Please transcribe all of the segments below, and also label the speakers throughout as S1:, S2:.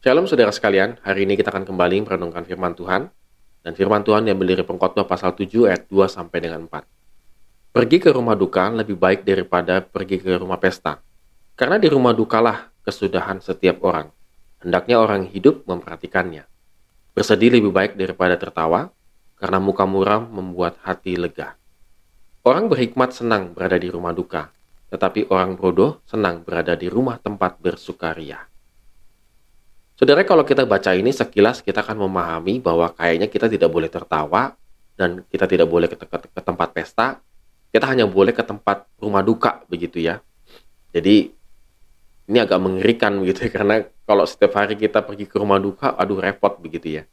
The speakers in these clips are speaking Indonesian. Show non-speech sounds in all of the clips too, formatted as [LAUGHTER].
S1: Shalom saudara sekalian, hari ini kita akan kembali merenungkan firman Tuhan. Dan firman Tuhan yang berdiri pengkhotbah pasal 7 ayat 2 sampai dengan 4. Pergi ke rumah duka lebih baik daripada pergi ke rumah pesta. Karena di rumah dukalah kesudahan setiap orang. Hendaknya orang hidup memperhatikannya. Bersedih lebih baik daripada tertawa, karena muka muram membuat hati lega. Orang berhikmat senang berada di rumah duka, tetapi orang bodoh senang berada di rumah tempat bersukaria. Saudara, kalau kita baca ini sekilas kita akan memahami bahwa kayaknya kita tidak boleh tertawa dan kita tidak boleh ke, ke, ke tempat pesta. Kita hanya boleh ke tempat rumah duka begitu ya. Jadi ini agak mengerikan begitu ya, [LAUGHS] karena kalau setiap hari kita pergi ke rumah duka, aduh repot begitu ya.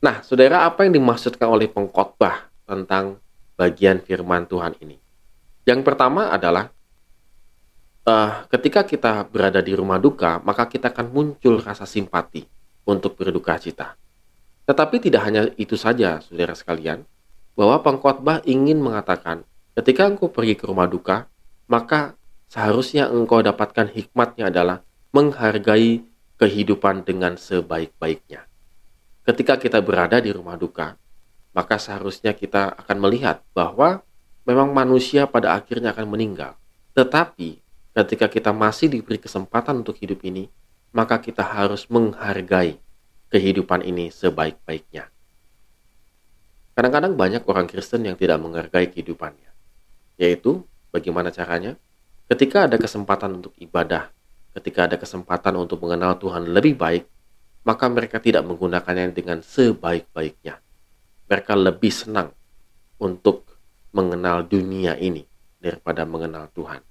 S1: Nah, saudara, apa yang dimaksudkan oleh pengkhotbah tentang bagian firman Tuhan ini? Yang pertama adalah uh, ketika kita berada di rumah duka, maka kita akan muncul rasa simpati untuk berduka cita. Tetapi tidak hanya itu saja, saudara sekalian, bahwa pengkhotbah ingin mengatakan, ketika engkau pergi ke rumah duka, maka seharusnya engkau dapatkan hikmatnya adalah menghargai kehidupan dengan sebaik-baiknya. Ketika kita berada di rumah duka, maka seharusnya kita akan melihat bahwa memang manusia pada akhirnya akan meninggal. Tetapi ketika kita masih diberi kesempatan untuk hidup ini, maka kita harus menghargai kehidupan ini sebaik-baiknya. Kadang-kadang banyak orang Kristen yang tidak menghargai kehidupannya, yaitu bagaimana caranya? Ketika ada kesempatan untuk ibadah, ketika ada kesempatan untuk mengenal Tuhan lebih baik, maka mereka tidak menggunakannya dengan sebaik-baiknya. Mereka lebih senang untuk mengenal dunia ini daripada mengenal Tuhan.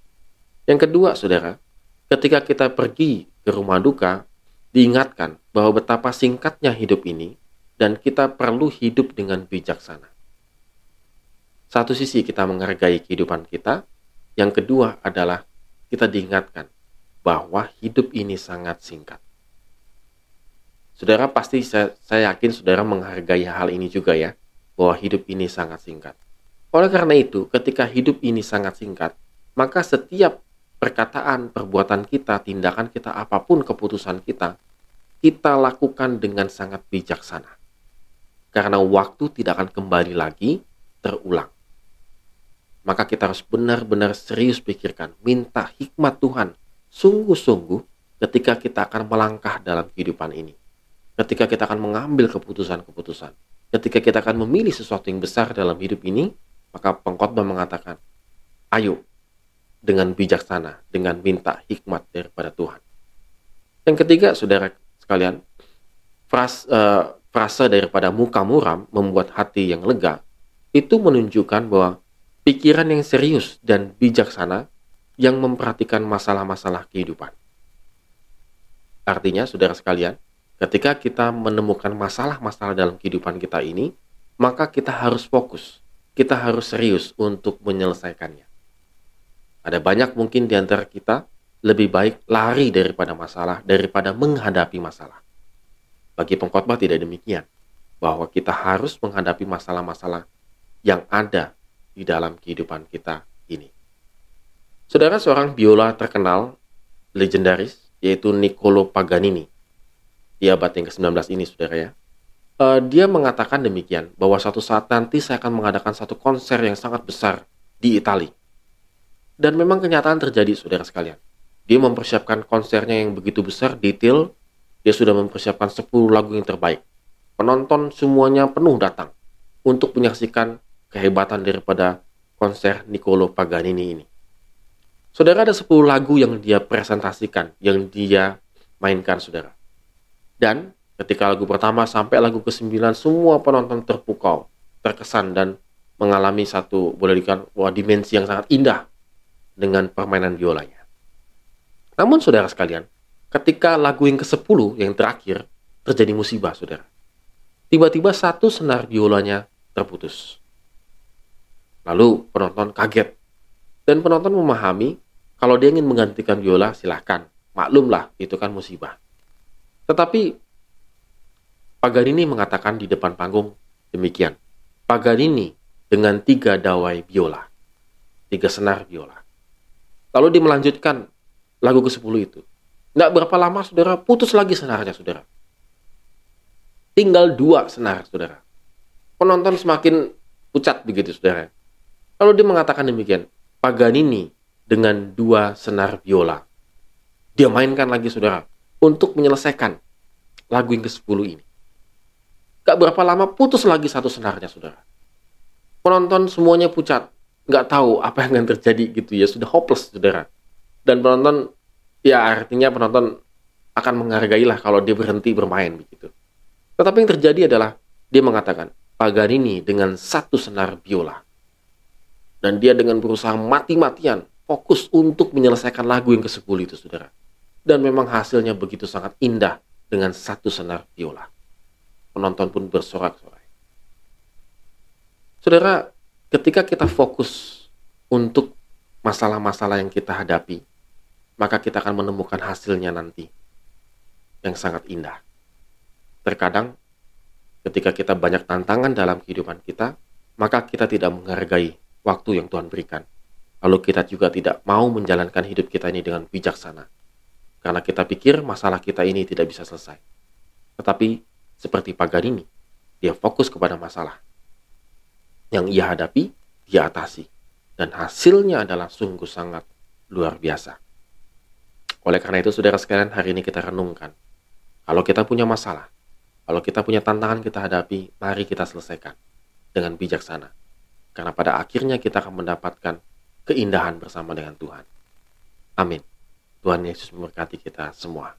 S1: Yang kedua, saudara, ketika kita pergi ke rumah duka, diingatkan bahwa betapa singkatnya hidup ini dan kita perlu hidup dengan bijaksana. Satu sisi kita menghargai kehidupan kita, yang kedua adalah kita diingatkan bahwa hidup ini sangat singkat. Saudara pasti saya, saya yakin saudara menghargai hal ini juga ya, bahwa hidup ini sangat singkat. Oleh karena itu, ketika hidup ini sangat singkat, maka setiap perkataan, perbuatan kita, tindakan kita, apa pun keputusan kita, kita lakukan dengan sangat bijaksana. Karena waktu tidak akan kembali lagi terulang. Maka kita harus benar-benar serius pikirkan, minta hikmat Tuhan sungguh-sungguh ketika kita akan melangkah dalam kehidupan ini. Ketika kita akan mengambil keputusan-keputusan. Ketika kita akan memilih sesuatu yang besar dalam hidup ini, maka pengkhotbah mengatakan, ayo dengan bijaksana, dengan minta hikmat daripada Tuhan. Yang ketiga, saudara sekalian, frase, uh, frase daripada muka muram membuat hati yang lega, itu menunjukkan bahwa pikiran yang serius dan bijaksana yang memperhatikan masalah-masalah kehidupan. Artinya, saudara sekalian, ketika kita menemukan masalah-masalah dalam kehidupan kita ini, maka kita harus fokus, kita harus serius untuk menyelesaikannya. Ada banyak mungkin di antara kita lebih baik lari daripada masalah daripada menghadapi masalah. Bagi pengkhotbah tidak demikian, bahwa kita harus menghadapi masalah-masalah yang ada di dalam kehidupan kita ini. Saudara seorang biola terkenal, legendaris, yaitu Niccolo Paganini. Di abad yang ke-19 ini, saudara ya. Uh, dia mengatakan demikian, bahwa suatu saat nanti saya akan mengadakan satu konser yang sangat besar di Italia dan memang kenyataan terjadi, saudara sekalian. Dia mempersiapkan konsernya yang begitu besar, detail. Dia sudah mempersiapkan 10 lagu yang terbaik. Penonton semuanya penuh datang untuk menyaksikan kehebatan daripada konser Niccolo Paganini ini. Saudara ada 10 lagu yang dia presentasikan, yang dia mainkan saudara. Dan ketika lagu pertama sampai lagu ke-9 semua penonton terpukau, terkesan dan mengalami satu boleh dikatakan wah dimensi yang sangat indah dengan permainan biolanya. Namun saudara sekalian, ketika lagu yang ke-10 yang terakhir terjadi musibah saudara. Tiba-tiba satu senar biolanya terputus. Lalu penonton kaget. Dan penonton memahami kalau dia ingin menggantikan biola silahkan. Maklumlah itu kan musibah. Tetapi Paganini mengatakan di depan panggung demikian. Paganini dengan tiga dawai biola. Tiga senar biola. Lalu dia melanjutkan lagu ke-10 itu. Nggak berapa lama saudara putus lagi senarnya saudara. Tinggal dua senar, saudara. Penonton semakin pucat begitu, saudara. Lalu dia mengatakan demikian, Paganini dengan dua senar biola. Dia mainkan lagi, saudara, untuk menyelesaikan lagu yang ke-10 ini. Gak berapa lama putus lagi satu senarnya, saudara. Penonton semuanya pucat, nggak tahu apa yang akan terjadi gitu ya, sudah hopeless, saudara. Dan penonton, ya artinya penonton akan menghargai lah kalau dia berhenti bermain begitu. Tetapi yang terjadi adalah dia mengatakan, Paganini dengan satu senar biola. Dan dia dengan berusaha mati-matian fokus untuk menyelesaikan lagu yang ke-10 itu, saudara. Dan memang hasilnya begitu sangat indah dengan satu senar biola. Penonton pun bersorak-sorai. Saudara, ketika kita fokus untuk masalah-masalah yang kita hadapi, maka kita akan menemukan hasilnya nanti yang sangat indah. Terkadang, ketika kita banyak tantangan dalam kehidupan kita, maka kita tidak menghargai waktu yang Tuhan berikan. Lalu kita juga tidak mau menjalankan hidup kita ini dengan bijaksana. Karena kita pikir masalah kita ini tidak bisa selesai. Tetapi, seperti Paganini, dia fokus kepada masalah. Yang ia hadapi, dia atasi. Dan hasilnya adalah sungguh sangat luar biasa. Oleh karena itu, saudara sekalian, hari ini kita renungkan kalau kita punya masalah, kalau kita punya tantangan kita hadapi, mari kita selesaikan dengan bijaksana. Karena pada akhirnya kita akan mendapatkan keindahan bersama dengan Tuhan. Amin. Tuhan Yesus memberkati kita semua.